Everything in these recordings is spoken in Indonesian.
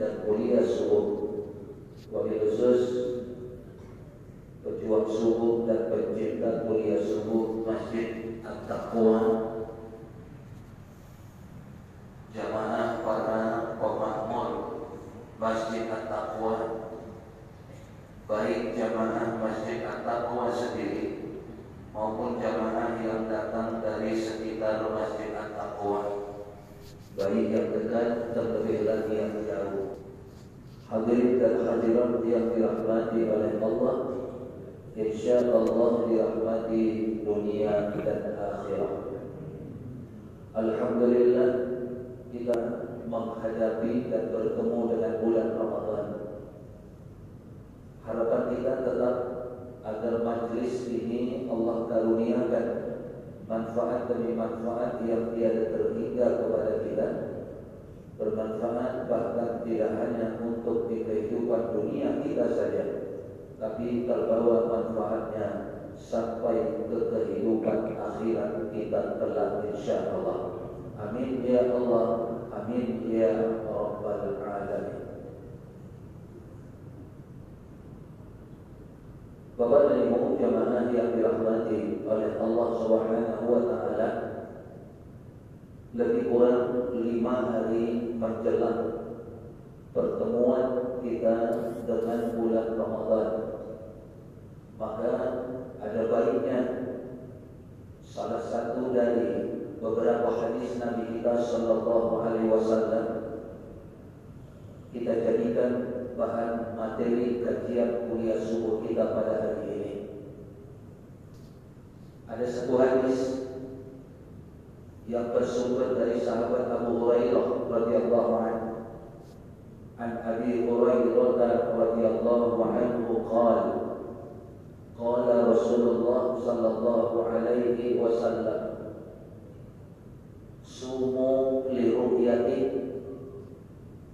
dan kuliah subuh. Wabil khusus pejuang subuh dan pencinta kuliah subuh Masjid At-Taqwa. Jamaah para pemakmur Masjid At-Taqwa. Baik jamaah Masjid At-Taqwa sendiri maupun jamaah yang datang dari sekitar Masjid At-Taqwa. Baik yang dekat terlebih lagi yang jauh. Hadirin dan hadirat yang dirahmati oleh Allah, insya Allah dirahmati dunia dan akhirat. Alhamdulillah kita menghadapi dan bertemu dengan bulan Ramadan. Harapan kita tetap agar majlis ini Allah karuniakan manfaat demi manfaat yang tiada terhingga kepada kita bermanfaat bahkan tidak hanya untuk di kehidupan dunia kita saja tapi terbawa manfaatnya sampai ke kehidupan akhirat kita kelak insya Allah amin ya Allah amin ya Rabbal Alamin. Bapak dan Ibu jamaah yang dirahmati oleh Allah Subhanahu wa taala lebih kurang lima hari menjelang pertemuan kita dengan bulan Ramadan maka ada baiknya salah satu dari beberapa hadis Nabi kita Sallallahu Alaihi Wasallam kita jadikan bahan materi kajian kuliah subuh kita pada hari ini. Ada sebuah hadis yang bersumber dari sahabat Abu Hurairah radhiyallahu anhu. An Abi Hurairah radhiyallahu anhu qala qala Rasulullah sallallahu alaihi wasallam sumu li ru'yati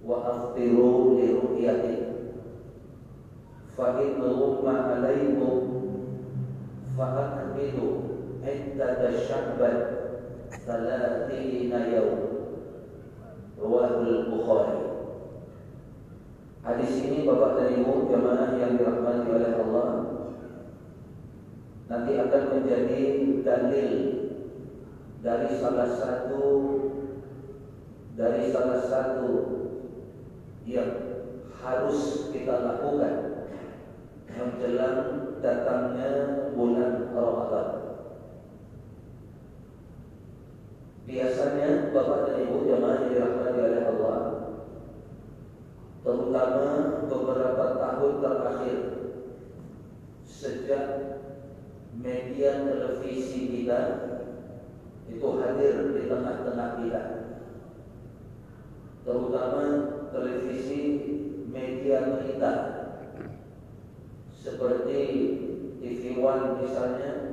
wa aftiru li ru'yati fa in ghumma alaikum fa akmilu iddat sya'ban thalathina yawm rawahul bukhari Hadis ini Bapak dan Ibu jamaah yang dirahmati oleh Allah nanti akan menjadi dalil dari salah satu dari salah satu yang harus kita lakukan menjelang datangnya bulan Ramadan. Biasanya Bapak dan Ibu jamaah yang dirahmati oleh Allah terutama beberapa tahun terakhir sejak media televisi kita itu hadir di tengah-tengah kita. Terutama televisi media berita seperti TV One misalnya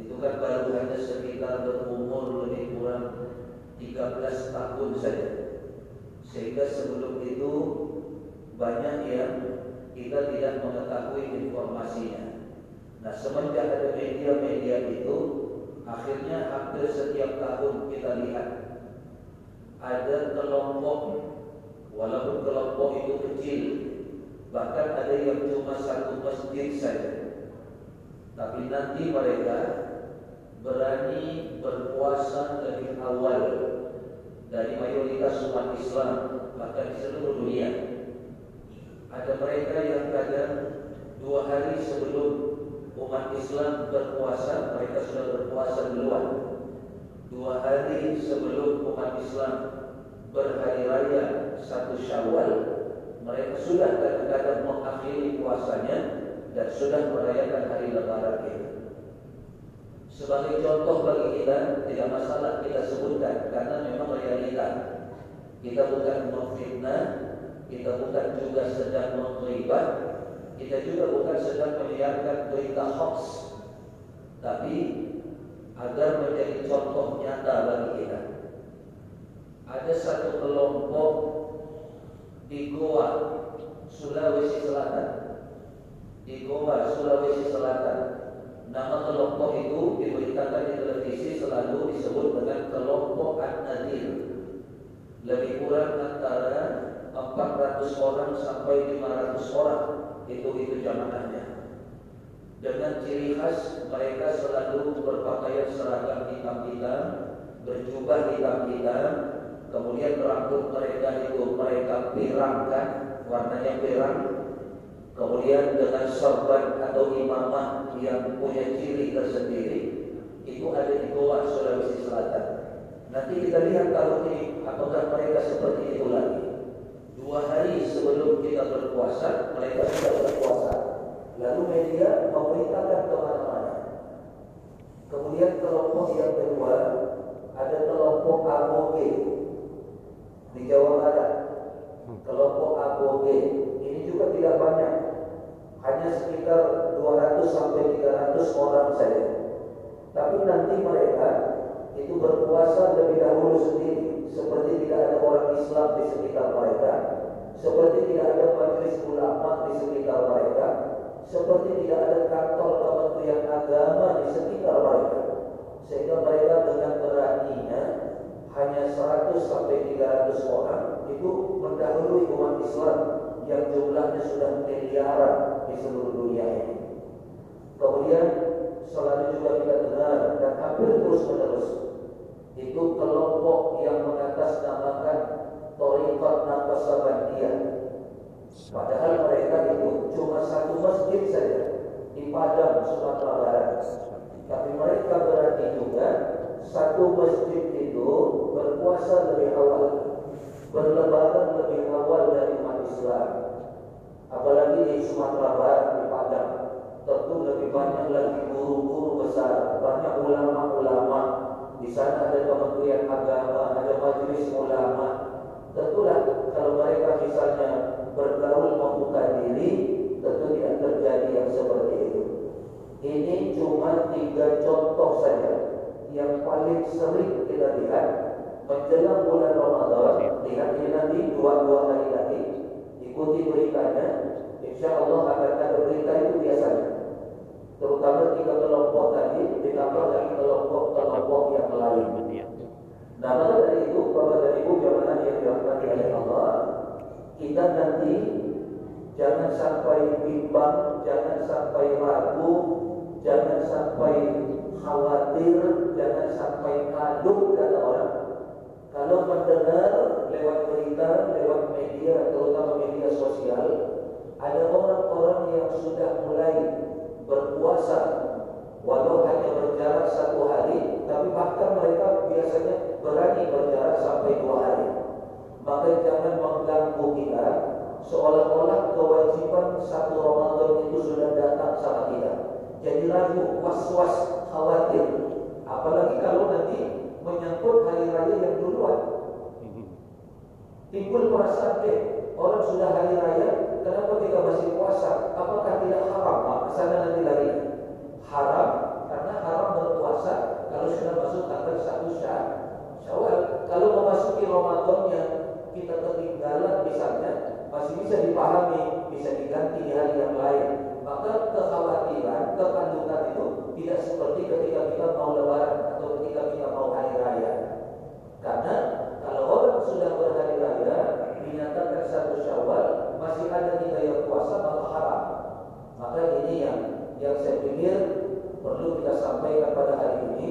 itu kan baru hanya sekitar berumur lebih kurang 13 tahun saja. Sehingga sebelum itu banyak yang kita tidak mengetahui informasinya. Nah semenjak ada media-media itu akhirnya hampir setiap tahun kita lihat ada kelompok walaupun kelompok itu kecil bahkan ada yang cuma satu masjid saja. Tapi nanti mereka berani berpuasa lebih awal dari mayoritas umat Islam bahkan di seluruh dunia ada mereka yang kadang dua hari sebelum umat Islam berpuasa mereka sudah berpuasa duluan dua hari sebelum umat Islam berhari raya satu Syawal, mereka sudah kadang-kadang mengakhiri puasanya dan sudah merayakan hari Lebaran ini. Sebagai contoh bagi kita tidak masalah kita sebutkan karena memang realita. Kita bukan memfitnah, kita bukan juga sedang menghibah, kita juga bukan sedang menyiarkan berita hoax. Tapi agar menjadi contoh nyata bagi kita. Ada satu kelompok di Goa, Sulawesi Selatan. Di Goa, Sulawesi Selatan. Nama kelompok itu diberitakan di televisi selalu disebut dengan kelompok An-Nadir. Lebih kurang antara 400 sampai 500 orang itu itu jamaahnya. Dengan ciri khas mereka selalu berpakaian seragam hitam-hitam, berjubah hitam-hitam, kemudian rambut mereka itu mereka pirangkan, warnanya pirang, kemudian dengan sorban atau imamah yang punya ciri tersendiri, itu ada di Goa, Sulawesi Selatan. Nanti kita lihat tahun ini apakah mereka seperti itu lagi. Dua hari sebelum kita berpuasa, mereka sudah berpuasa. Lalu media memberitakan ke mana-mana. Kemudian kelompok yang kedua ada kelompok ABOG di Jawa Barat. Kelompok ABOG ini juga tidak banyak, hanya sekitar 200 sampai 300 orang saja. Tapi nanti mereka itu berpuasa lebih dahulu sendiri, seperti tidak ada orang Islam di sekitar mereka, seperti tidak ada majelis ulama di sekitar mereka, seperti tidak ada kantor kementerian agama di sekitar mereka. Sehingga mereka dengan beraninya hanya 100 sampai 300 orang itu mendahului umat Islam yang jumlahnya sudah miliaran di seluruh dunia ini. Kemudian selalu juga kita dengar dan hampir terus menerus itu kelompok yang mengatasnamakan Torikat Nakasabandiyah Padahal mereka itu cuma satu masjid saja Di Padang, Sumatera Barat. Tapi mereka berarti juga Satu masjid itu berpuasa lebih awal Berlebaran lebih awal dari umat Islam Apalagi di Sumatera Barat, di Padang Tentu lebih banyak lagi guru-guru besar Banyak ulama-ulama di sana ada kementerian agama, ada majelis ulama. Tentulah kalau mereka misalnya bergaul membuka diri, tentu tidak terjadi yang seperti itu. Ini cuma tiga contoh saja yang paling sering kita lihat menjelang bulan Ramadan. Lihat ini nanti dua-dua hari ikuti beritanya. Insya Allah akan ada berita itu biasanya terutama tiga kelompok tadi ditambah lagi kelompok-kelompok yang lain. Nah, maka dari itu, Bapak dan Ibu jamaah yang dirahmati oleh Allah, kita nanti jangan sampai bimbang, jangan sampai ragu, jangan sampai khawatir, jangan sampai kadung kata orang. Kalau mendengar lewat berita, lewat media, terutama media sosial, ada orang-orang yang sudah mulai berpuasa walau hanya berjarak satu hari tapi bahkan mereka biasanya berani berjarak sampai dua hari. Maka jangan mengganggu kita seolah-olah kewajiban satu Ramadan itu sudah datang sama kita. Jadi ragu, was-was, khawatir. Apalagi kalau nanti menyangkut hari raya yang duluan timbul perasaan deh orang sudah hari raya kenapa kita masih puasa? Apakah tidak haram? Sana nanti lagi. Haram karena haram berpuasa. Kalau sudah masuk tanggal satu syawal. Kalau memasuki Ramadannya kita ketinggalan misalnya masih bisa dipahami, bisa diganti di hari yang lain. Maka kekhawatiran, kekandungan itu tidak seperti ketika kita mau lebaran atau ketika kita mau hari raya. Karena kalau orang sudah berhari raya dinyatakan syawal masih ada tiga yang puasa maka haram. Maka ini yang yang saya pikir perlu kita sampaikan pada hari ini.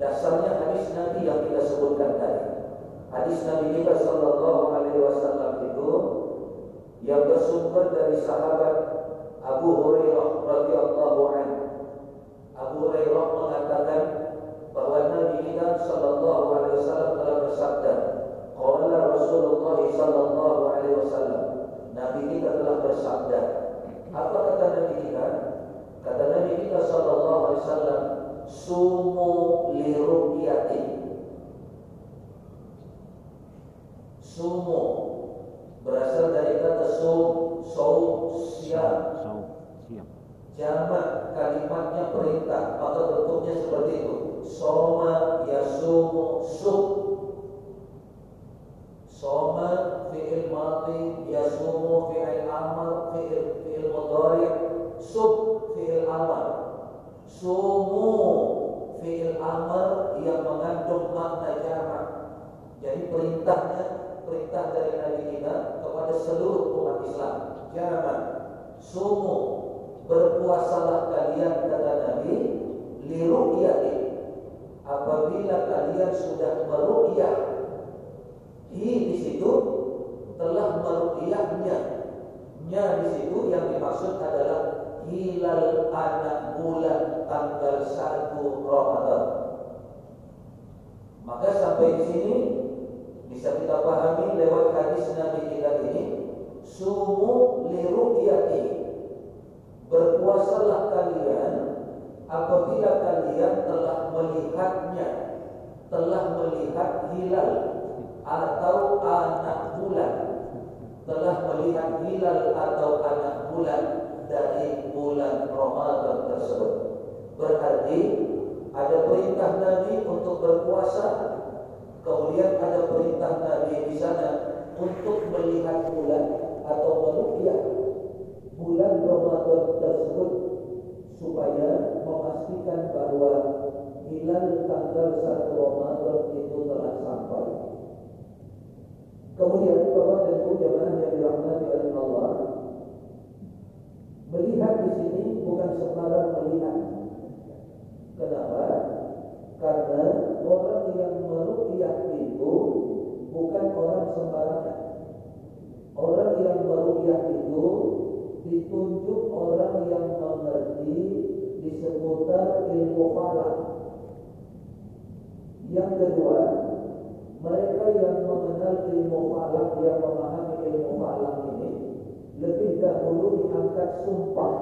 Dasarnya hadis Nabi yang kita sebutkan tadi. Hadis Nabi kita Sallallahu Alaihi Wasallam itu yang bersumber dari sahabat Abu Hurairah radhiyallahu anhu. Abu Hurairah mengatakan bahwa Nabi kita Sallallahu Alaihi Wasallam telah bersabda, Qala Rasulullah Sallallahu Alaihi Wasallam. Nabi kita telah bersabda, apa kata Nabi kita? Kata Nabi kita sallallahu alaihi wasallam, sumu li ru'yati. Sumu berasal dari kata sum, saum, siap. siap. Jamak kalimatnya perintah, maka bentuknya seperti itu. Soma yasumu sum. Soma fi'il mati, yasumu fi'il amal, fi'il fi'il mudhari, sub fi'il amal. Sumu fi'il amal makna jamak. Jadi perintahnya perintah dari Nabi kita kepada seluruh umat Islam. jangan sumu berpuasalah kalian kata Nabi liru'yati apabila kalian sudah meru'yah hi di situ telah meru'yahnya nya di situ yang dimaksud adalah hilal anak bulan tanggal 1 Ramadan maka sampai di sini bisa kita pahami lewat hadis Nabi kita ini sumu liru'yati. Berpuasalah kalian apabila kalian telah melihatnya telah melihat hilal atau anak bulan. Telah melihat hilal atau anak bulan dari bulan Ramadan tersebut. Berarti ada perintah Nabi untuk berpuasa kemudian ada perintah Nabi di sana untuk melihat bulan atau meruqyah bulan Ramadan tersebut supaya memastikan bahwa hilal tanggal 1 Ramadan itu telah sampai. Kemudian Bapak dan Ibu jemaah yang dirahmati oleh Allah, melihat di sini bukan sembarang melihat. Kenapa? Karena orang yang meruqyah itu bukan orang sembarangan. Orang yang meruqyah itu ditunjuk orang yang mengerti di seputar ilmu falak. Yang kedua, mereka yang mengenal ilmu falak, yang memahami ilmu falak ini, lebih dahulu diangkat sumpah.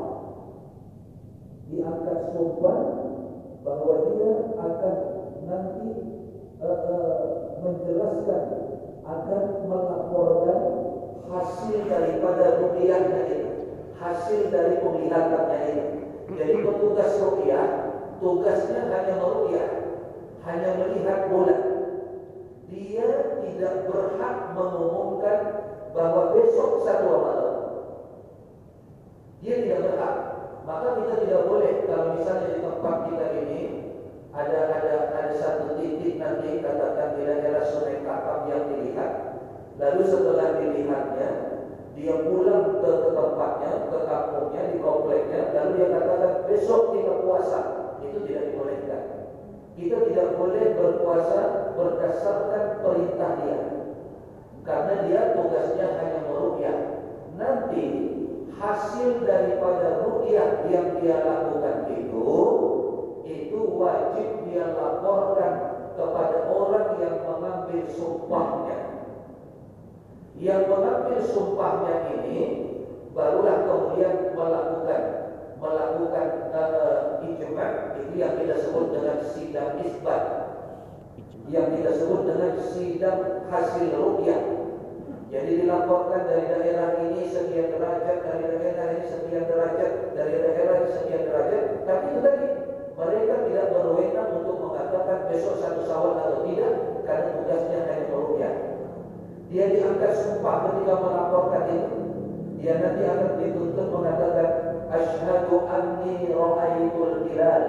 Diangkat sumpah bahwa dia akan nanti uh, uh, menjelaskan, akan melaporkan hasil daripada rupiahnya itu hasil dari penglihatannya ini. Jadi petugas rukyah tugasnya hanya merukyah, hanya melihat bulan. Dia tidak berhak mengumumkan bahwa besok satu Ramadan. Dia tidak berhak. Maka kita tidak boleh kalau misalnya di tempat kita ini ada ada ada satu titik nanti katakan di daerah Sungai Kakap yang dilihat. Lalu setelah dilihatnya dia pulang ke, ke tempatnya, ke kampungnya, di kompleknya, lalu dia katakan besok kita puasa, itu tidak dibolehkan. Kita tidak boleh berpuasa berdasarkan perintah dia, karena dia tugasnya hanya merukyah. Nanti hasil daripada rukyah yang dia lakukan itu, itu wajib dia laporkan kepada orang yang mengambil sumpahnya. Yang mengambil sumpahnya ini barulah kemudian melakukan melakukan uh, ijma itu yang kita sebut dengan sidang isbat. Yang kita sebut dengan sidang hasil rukyah jadi dilaporkan dari daerah ini sekian derajat dari daerah ini sekian derajat dari daerah ini sekian derajat tapi itu tadi mereka tidak berwenang untuk mengatakan besok satu sawal atau tidak karena tugasnya hanya merukyah dia diangkat sumpah ketika melaporkan itu. Dia nanti akan dituntut mengatakan asyhadu anni ra'aitul hilal.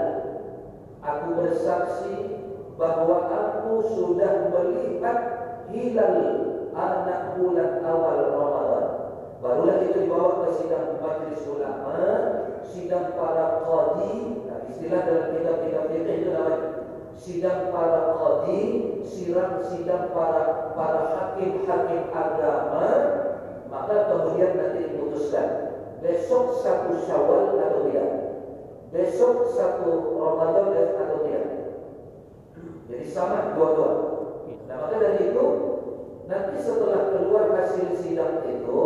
Aku bersaksi bahwa aku sudah melihat hilal anak bulan awal Ramadan. Barulah itu dibawa ke sidang majlis ulama, sidang para qadi. Nah, istilah dalam kitab-kitab fikih itu namanya sidang para qadi, sidang sidang para para hakim-hakim agama, maka kemudian nanti diputuskan besok satu Syawal atau tidak, besok satu Ramadan atau tidak. Jadi sama dua-dua. Nah maka dari itu nanti setelah keluar hasil sidang itu,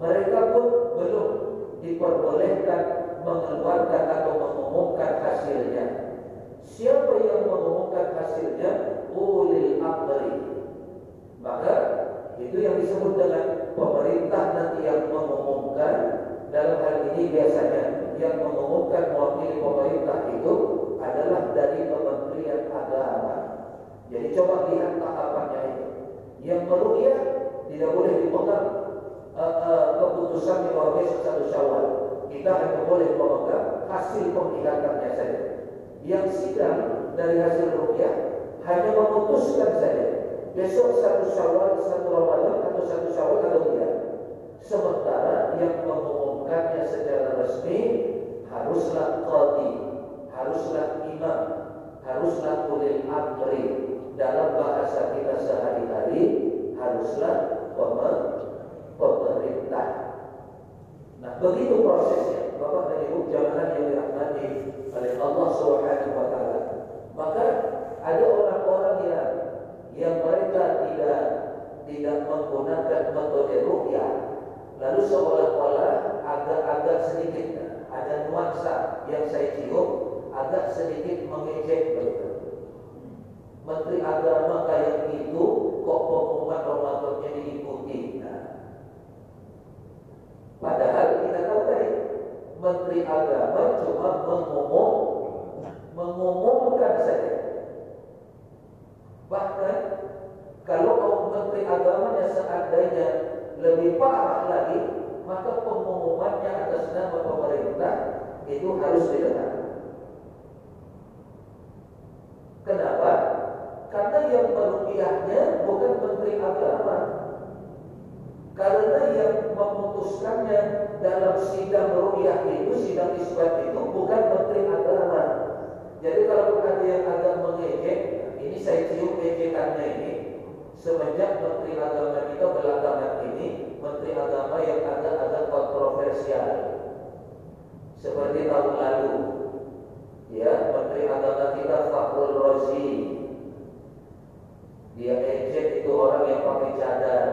mereka pun belum diperbolehkan mengeluarkan atau mengumumkan hasilnya. Siapa yang mengumumkan hasilnya ulil amri. Maka itu yang disebut dengan pemerintah nanti yang mengumumkan dalam hal ini biasanya yang mengumumkan mewakili pemerintah itu adalah dari Kementerian Agama. Jadi coba lihat tahapannya yang meruya tidak boleh dipegang. Uh, uh, keputusan yang besok satu syawal. Kita hanya boleh memegang hasil penglihatannya saja. Yang sidang dari hasil rupiah hanya memutuskan saja. Besok satu syawal satu ramadan atau satu syawal atau tidak. Sementara yang mengumumkannya secara resmi haruslah qadi haruslah imam haruslah ulil amri dalam bahasa kita sehari-hari haruslah pemerintah. Nah, begitu prosesnya. Bapak dan Ibu jamaah yang dirahmati oleh Allah Subhanahu wa taala. Maka ada orang-orang yang yang mereka tidak tidak menggunakan metode rukyah lalu seolah-olah agak-agak sedikit ada nuansa yang saya cium agak sedikit mengejek begitu. Menteri Agama kayak gitu kok pengumuman Ramadannya diikuti. Nah, padahal kita tahu tadi Menteri Agama cuma mengumum mengumumkan saja. Bahkan kalau Menteri Agamanya seandainya lebih parah lagi, maka pengumumannya atas nama pemerintah itu harus didengar. Kenapa? Karena yang merupiahnya bukan Menteri Agama. Karena yang memutuskannya dalam sidang rupiah itu, sidang isbat itu bukan Menteri Agama. Jadi kalau ada yang agak mengejek, ini saya cium ejekannya ini, semenjak Menteri Agama kita belakangan ini Menteri Agama yang agak-agak kontroversial seperti tahun lalu ya Menteri Agama kita Fakhrul Rozi dia ejek itu orang yang pakai cadar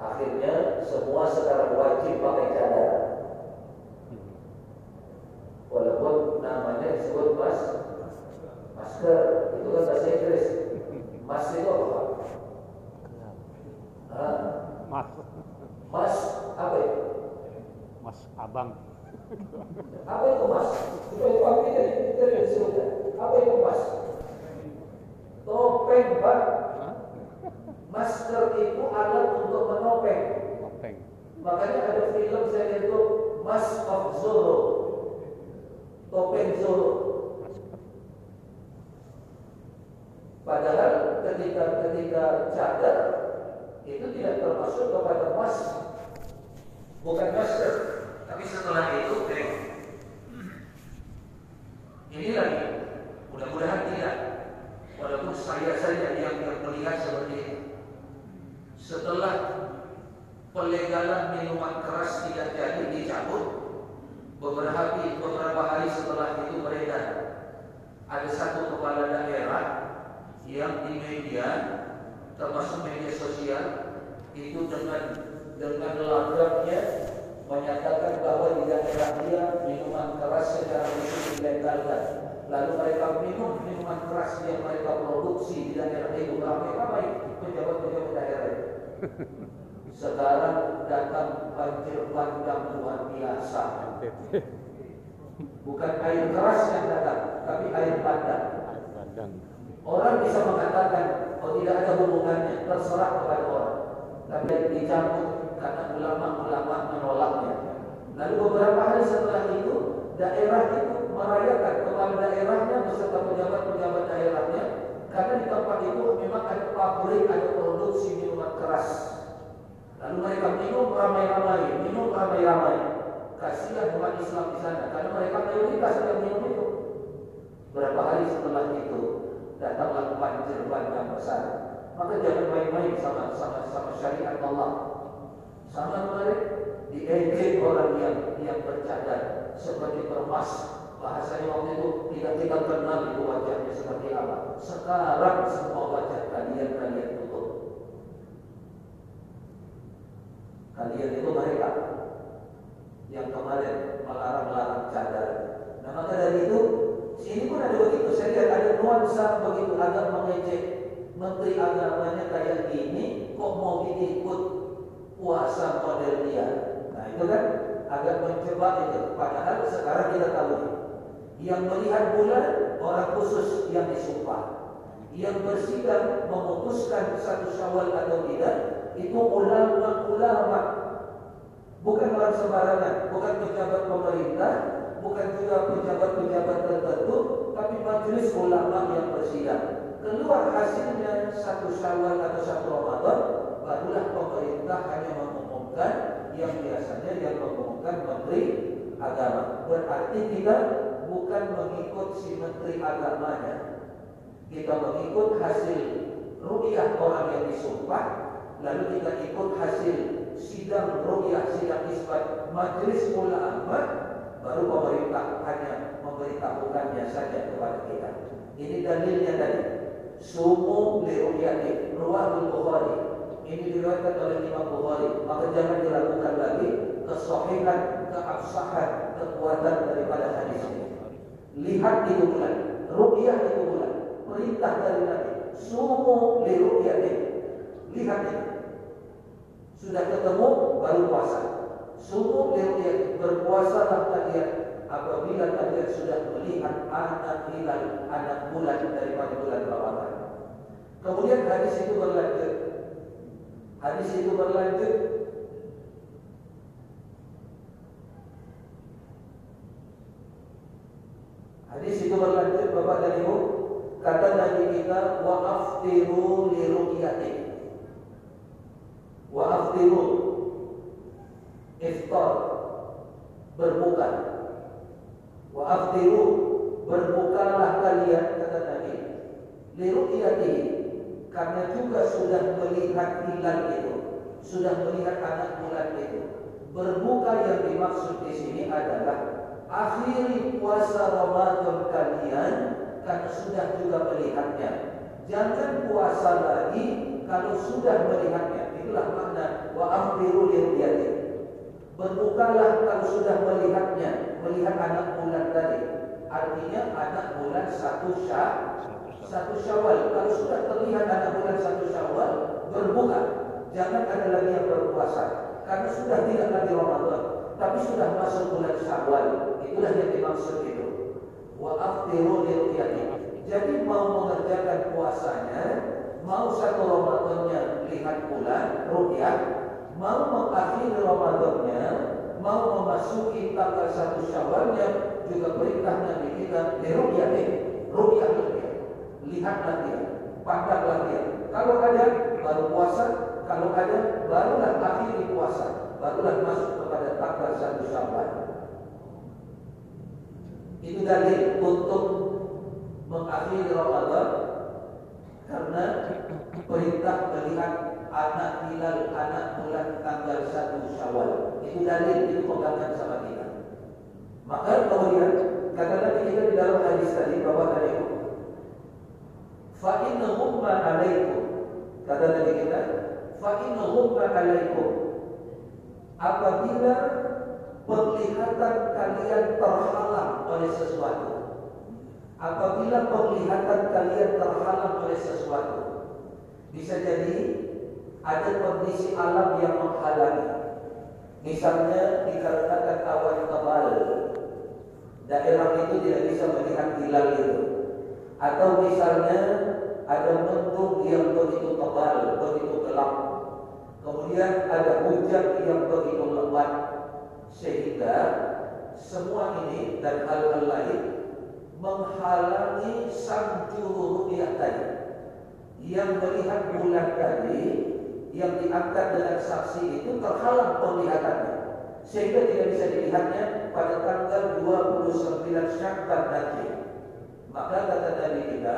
akhirnya semua sekarang wajib pakai cadar walaupun namanya disebut mas masker itu kan bahasa Inggris mas itu apa Mas. Mas apa itu? Mas abang. Apa itu mas? Supaya kami dari dari. Apa itu mas? Topeng pak. Masker itu alat untuk menopeng. Topeng. Makanya ada film saya lihat itu Mask of Zorro. Topeng Zorro. Padahal ketika ketika cadar itu tidak termasuk kepada mas bukan masker tapi setelah itu ini lagi mudah-mudahan tidak walaupun saya saja yang, yang melihat seperti ini setelah pelegalan minuman keras tidak jadi dicabut beberapa hari, beberapa hari setelah itu beredar ada satu kepala daerah yang di media termasuk media sosial itu dengan dengan lagaknya menyatakan bahwa di daerah dia minuman keras secara khusus dilegalkan. Lalu mereka minum minuman keras yang mereka produksi di daerah itu ramai-ramai pejabat-pejabat daerah itu. Sekarang datang banjir bandang luar biasa. Bukan air keras yang datang, tapi air bandang. Orang bisa mengatakan oh tidak ada hubungannya, terserah kepada orang. Tapi dicabut karena ulama-ulama menolaknya. Lalu beberapa hari setelah itu, daerah itu merayakan kepala daerahnya beserta pejabat-pejabat daerahnya karena di tempat itu memang ada pabrik, ada produksi minuman keras. Lalu mereka minum ramai-ramai, minum ramai-ramai. Kasihan umat Islam di sana karena mereka mayoritas yang minum itu. Berapa hari setelah itu, datanglah banjir bandang besar. Maka jangan main-main sama sama sama syariat Allah. Sama kemarin diejek orang yang yang bercadar seperti permas. Bahasanya waktu itu tidak kita kenal itu wajahnya seperti apa. Sekarang semua wajah kalian kalian tutup. Kalian itu mereka yang kemarin melarang-larang cadar. Nah maka dari itu Sini pun ada begitu. Saya lihat ada nuansa begitu agak mengejek. Menteri agamanya kayak gini, kok mau ikut puasa model dia? Nah itu kan agak mencoba itu. Padahal sekarang kita tahu yang melihat bulan orang khusus yang disumpah. Yang bersidang memutuskan satu syawal atau tidak itu ulama-ulama bukan orang sembarangan, bukan pejabat pemerintah, bukan juga pejabat-pejabat tertentu, tapi majelis ulama yang bersidang. Keluar hasilnya satu syawal atau satu Ramadan, barulah pemerintah hanya mengumumkan yang biasanya yang mengumumkan menteri agama. Berarti kita bukan mengikut si menteri agamanya. Kita mengikut hasil rukyah orang yang disumpah, lalu kita ikut hasil sidang rukyah sidang isbat majelis ulama, baru pemerintah hanya memberitahukannya saja kepada kita. Ini dalilnya tadi. Sumu li rukyati ruwahul Bukhari. Ini diriwayatkan oleh Imam Bukhari. Maka jangan diragukan lagi kesahihan, keabsahan, kekuatan daripada hadis ini. Lihat itu bulan, rukyah itu bulan, perintah dari Nabi. Sumu li rukyati. Lihat ini. Sudah ketemu baru puasa. Sumu li rukyati. Berpuasalah kalian apabila kalian sudah melihat anak hilal, anak bulan daripada bulan Ramadan. Kemudian hadis itu berlanjut. Hadis itu berlanjut. Hadis itu berlanjut Bapak dan Ibu. Kata Nabi kita Wa aftiru li ru'yati Wa aftiru Iftar. Berbuka. Wa aftiru Berbukalah kalian Kata Nabi. Li ru'yati Karena juga sudah melihat hilal itu Sudah melihat anak bulan itu Berbuka yang dimaksud di sini adalah akhiri puasa Ramadan kalian karena sudah juga melihatnya. Jangan puasa lagi kalau sudah melihatnya. Itulah makna wa akhiru liriyati. Berbukalah kalau sudah melihatnya, melihat anak bulan tadi. Artinya anak bulan satu syah, satu syawal. Kalau sudah terlihat anak bulan satu syawal, berbuka. Jangan ada lagi yang berpuasa. Karena sudah tidak lagi Ramadan. Tapi sudah masuk bulan syawal. Itulah yang dimaksud itu. Wa aftiru liruyati. Jadi mau mengerjakan puasanya, mau satu Ramadannya lihat bulan, rukyat, mau mengakhiri Ramadannya, mau memasuki tanggal satu Syawalnya, juga perintah Nabi kita liruyati, rukyat rukyat. Lihatlah dia, pandanglah dia. Kalau ada baru puasa, kalau ada barulah akhiri puasa, barulah masuk kepada tanggal satu Syawal. Itu dalil untuk mengakhiri Ramadan karena perintah melihat anak hilal anak bulan tanggal 1 Syawal. Itu dalil itu pegangan sama kita. Maka kemudian kata Nabi kita di dalam hadis tadi bahwa tadi fa inna humma alaikum kata Nabi kita fa inna humma alaikum apabila penglihatan kalian terhalang oleh sesuatu. Apabila penglihatan kalian terhalang oleh sesuatu, bisa jadi ada kondisi alam yang menghalangi. Misalnya dikarenakan awan tebal, daerah itu tidak bisa melihat hilal itu. Atau misalnya ada mendung yang begitu tebal, begitu gelap. Kemudian ada hujan yang begitu lebat, sehingga semua ini dan hal-hal lain menghalangi sang juru ru'yah tadi yang melihat bulan tadi yang diangkat dengan saksi itu terhalang penglihatannya sehingga tidak bisa dilihatnya pada tanggal 29 Syakban nanti. Maka kata Nabi kita,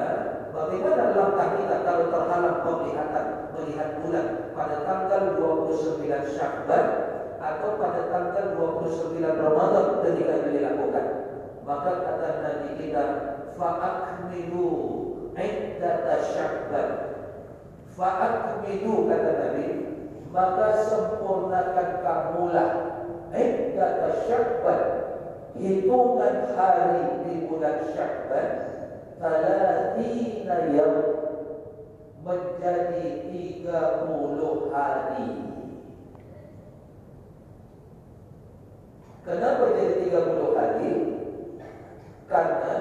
bagaimana langkah kita kalau terhalang penglihatan melihat bulan pada tanggal 29 Syakban atau pada tanggal 29 Ramadan ketika dilakukan. Maka kata Nabi kita, fa'akmilu iddata syakban. Fa'akmilu kata Nabi, maka sempurnakan kamulah iddata syakban. Hitungan hari di bulan syakban, talatina yang menjadi 30 hari. Kenapa jadi 30 hari? Karena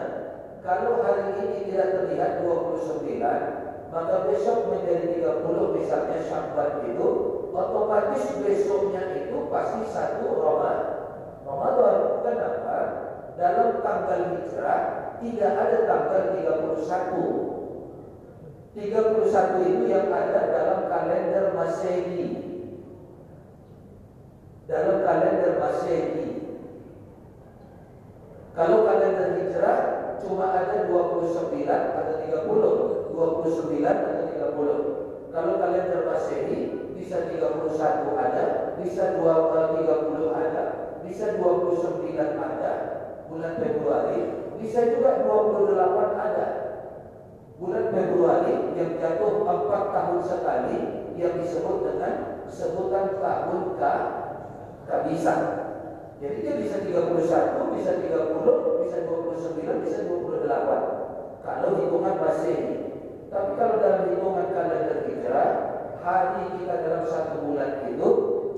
kalau hari ini tidak terlihat 29, maka besok menjadi 30 misalnya Syakban itu, otomatis besoknya itu pasti satu Ramadan. Ramadan. Kenapa? Tanggal hijrah tidak ada tanggal 31. 31 itu yang ada dalam kalender Masehi dalam kalender Masehi. hijrah cuma ada 29 atau 30, 29 atau 30. Kalau kalian terpasehi bisa 31 ada, bisa 2, 30 eh, ada, bisa 29 ada bulan Februari, bisa juga 28 ada. Bulan Februari yang jatuh 4 tahun sekali yang disebut dengan sebutan tahun kehabisan. Jadi dia bisa 31, bisa 30, bisa 29, bisa 28. Kalau hitungan masih. Tapi kalau dalam hitungan kalender hijrah, hari kita dalam satu bulan itu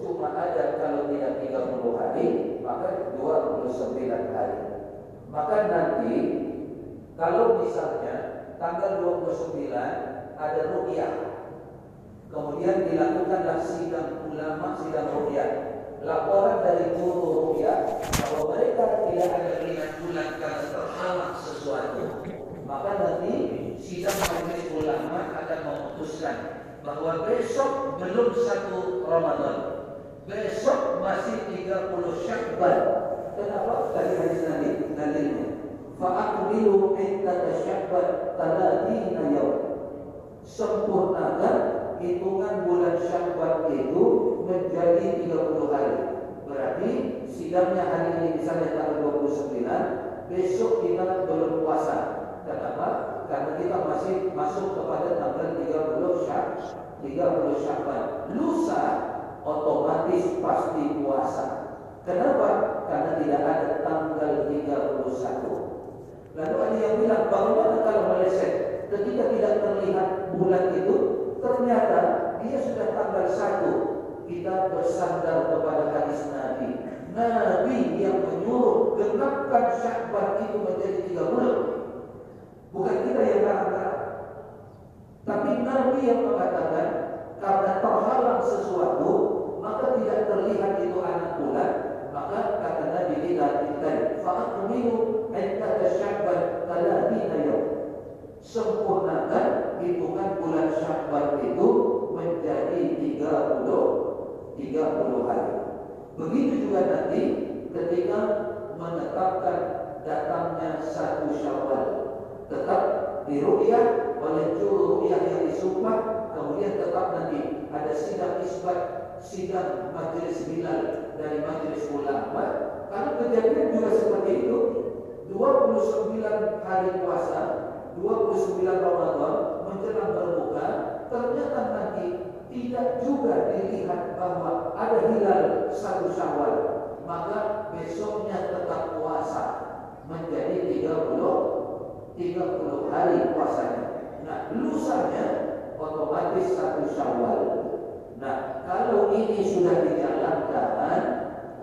cuma ada kalau tidak 30 hari, maka 29 hari. Maka nanti kalau misalnya tanggal 29 ada rukyah, kemudian dilakukanlah sidang ulama, sidang rukyah laporan dari guru ruya bahwa mereka tidak ada bulan karena terhalang sesuatu maka nanti sidang majelis ulama akan memutuskan bahwa besok belum satu Ramadan besok masih 30 Syakban kenapa tadi hadis nanti dalilnya fa'akmilu iddata Syakban taladina yaum sempurnakan hitungan bulan Syawal itu menjadi 30 hari. Berarti sidangnya hari ini misalnya tanggal 29, besok kita belum puasa. Kenapa? Karena kita masih masuk kepada tanggal 30 Syawal. 30 Syawal. Lusa otomatis pasti puasa. Kenapa? Karena tidak ada tanggal 31. Lalu ada yang bilang, bagaimana kalau meleset? Ketika tidak terlihat bulan itu, Ternyata dia sudah tanggal satu kita bersandar kepada hadis Nabi. Nabi yang menyuruh genapkan Syakban itu menjadi tiga bulan. Bukan kita yang mengatakan. Tapi Nabi yang mengatakan karena terhalang sesuatu terlihat itu anak bulan maka kata Nabi kita kita fa'akmilu inta syakban taladina yawm sempurnakan hitungan bulan Syawal itu menjadi 30 30 hari. Begitu juga nanti ketika menetapkan datangnya satu Syawal tetap diruqyah oleh juru ruqyah yang disumpah kemudian tetap nanti ada sidang isbat sidang majelis bilal dari majelis ulama. Karena kejadian juga seperti itu 29 hari puasa 29 Ramadan menjelang berbuka ternyata nanti tidak juga dilihat bahwa ada hilal satu syawal. Maka besoknya tetap puasa menjadi 30 30 hari puasanya. Nah lusanya otomatis satu syawal. Nah kalau ini sudah dijalankan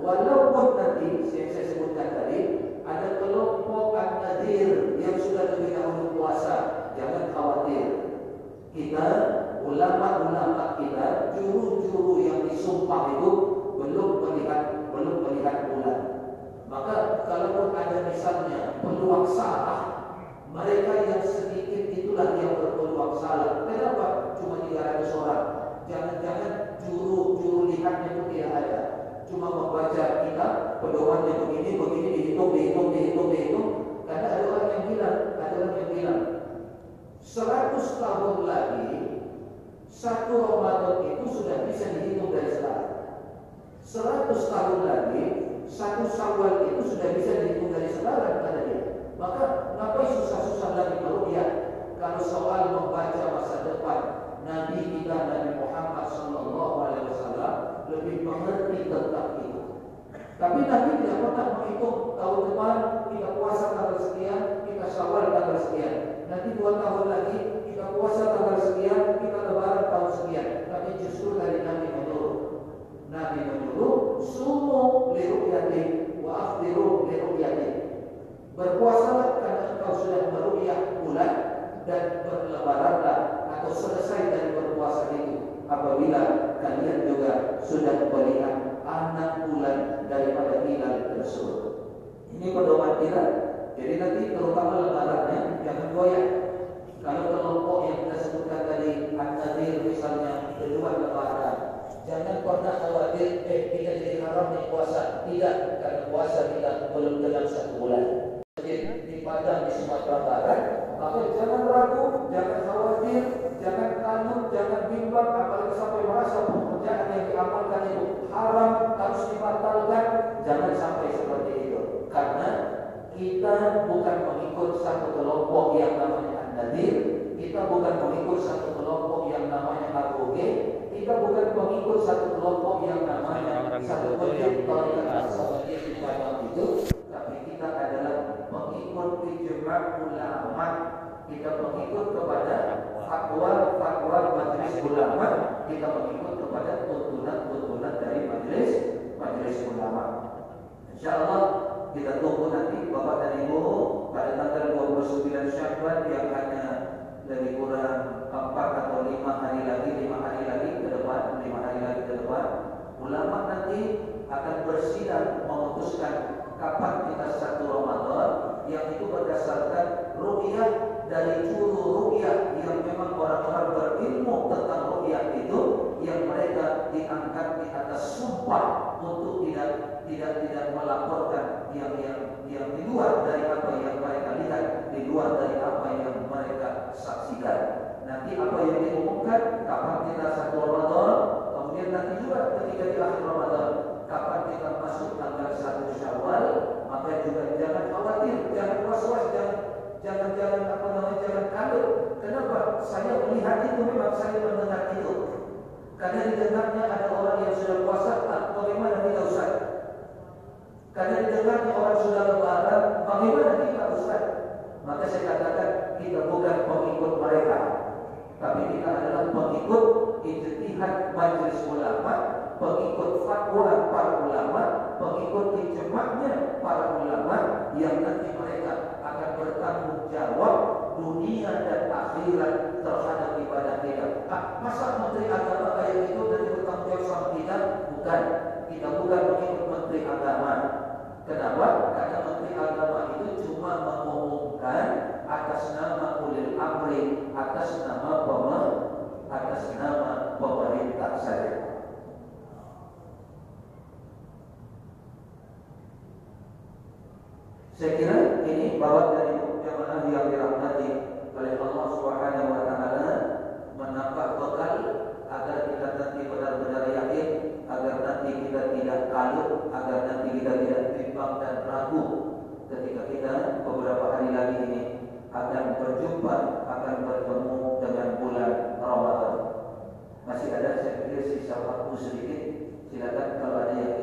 walaupun nanti yang saya sebutkan tadi ada kelompok an-nadir yang sudah lebih dahulu puasa, jangan khawatir. Kita ulama-ulama kita, juru-juru yang disumpah itu belum melihat belum melihat bulan. Maka kalaupun ada misalnya peluang salah, mereka yang sedikit itulah yang berpeluang salah. Kenapa? Cuma 300 orang. Jangan-jangan juru-juru lihatnya itu tidak ada. Cuma membaca kita pedomannya begini, begini, dihitung, dihitung, dihitung, dihitung. Karena ada orang yang bilang, ada orang yang bilang, 100 tahun lagi satu Ramadan itu sudah bisa dihitung dari sekarang. 100 tahun lagi satu Syawal itu sudah bisa dihitung dari sekarang kata dia. Maka ngapain susah-susah lagi ya kalau soal membaca masa depan Nabi kita Nabi Muhammad Sallallahu Alaihi Wasallam lebih mengerti tentang itu. Tapi Nabi tidak pernah menghitung tahun depan kita puasa tanggal sekian, kita syawal tanggal sekian. Nanti dua tahun lagi kita puasa tanggal sekian, kita lebaran tahun sekian. Tapi justru dari Nabi menyuruh. Nabi menyuruh sumu liru'yati wa afdiru liru'yati. Berpuasalah karena engkau sudah meru'yah bulan dan berlebaranlah atau selesai dari berpuasa itu apabila kalian juga sudah melihat anak bulan daripada hilal tersebut. Ini pedoman kita. Jadi nanti terutama lebarannya jangan goyah. Kalau kelompok yang kita sebutkan tadi an-nadir misalnya kedua lebaran, jangan pernah khawatir eh kita jadi haram nih puasa. Tidak, karena puasa kita belum dalam satu bulan. Jadi Padang di Sumatera Barat, maka jangan ragu, jangan khawatir, jangan takut, jangan bimbang, apalagi sampai merasa pekerjaan yang diamalkan itu haram, harus dibatalkan. Jangan sampai seperti itu. Karena kita bukan mengikut satu kelompok yang namanya An-Nadir, kita bukan mengikut satu kelompok yang namanya Aboge, kita bukan mengikut satu kelompok yang namanya Orang-orang satu kelompok di Padang itu, tapi kita adalah mengikut ijma' ulama. Kita mengikut kepada fatwa-fatwa majelis ulama, kita mengikut kepada tuntunan-tuntunan dari majelis majelis ulama. Insyaallah kita tunggu nanti Bapak dan Ibu pada tanggal 29 Syawal yang hanya lebih kurang 4 atau 5 hari lagi, 5 hari lagi ke depan, 5 hari lagi ke depan, ulama nanti akan bersidang memutuskan kapan kita satu Ramadan yang itu berdasarkan ru'yah dari juru ru'yah yang memang orang-orang berilmu tentang ru'yah itu yang mereka diangkat di atas sumpah untuk tidak tidak tidak melaporkan yang yang yang di luar dari apa yang mereka lihat, di luar dari apa yang mereka saksikan. Nanti apa yang diumumkan, kapan kita satu Ramadan, kemudian nanti juga ketika di akhir Ramadan, kapan kita masuk tanggal satu Syawal, maka juga jangan khawatir, jangan was-was, jangan jangan apa namanya jangan kalut. Kenapa? Saya melihat itu memang saya mendengar itu. Karena di dengarnya ada orang yang sudah puasa, bagaimana kita Ustaz? Karena di dengarnya orang sudah lebaran, bagaimana kita Ustaz? Maka saya katakan kita bukan pengikut mereka, tapi kita adalah pengikut ijtihad majelis ulama, pengikut fatwa para ulama, pengikut ijma'nya para ulama yang nanti mereka akan bertanggung jawab dunia dan akhirat terhadap ibadah kita. Ah, masa menteri agama kayak itu dan bertanggung jawab sama kita? Bukan. Kita bukan mengikut menteri agama. Kenapa? Karena menteri agama itu cuma mengumumkan atas nama ulil amri, atas nama pemer, atas nama pemerintah saja. Saya kira ini bawa dari jamaah yang dirahmati oleh Allah Subhanahu wa taala menambah bekal agar kita nanti benar-benar yakin, agar nanti kita tidak kalut, agar nanti kita tidak bimbang dan ragu ketika kita beberapa hari lagi ini akan berjumpa, akan bertemu dengan bulan Ramadan. Masih ada saya pikir sisa waktu sedikit. Silakan kalau ada yang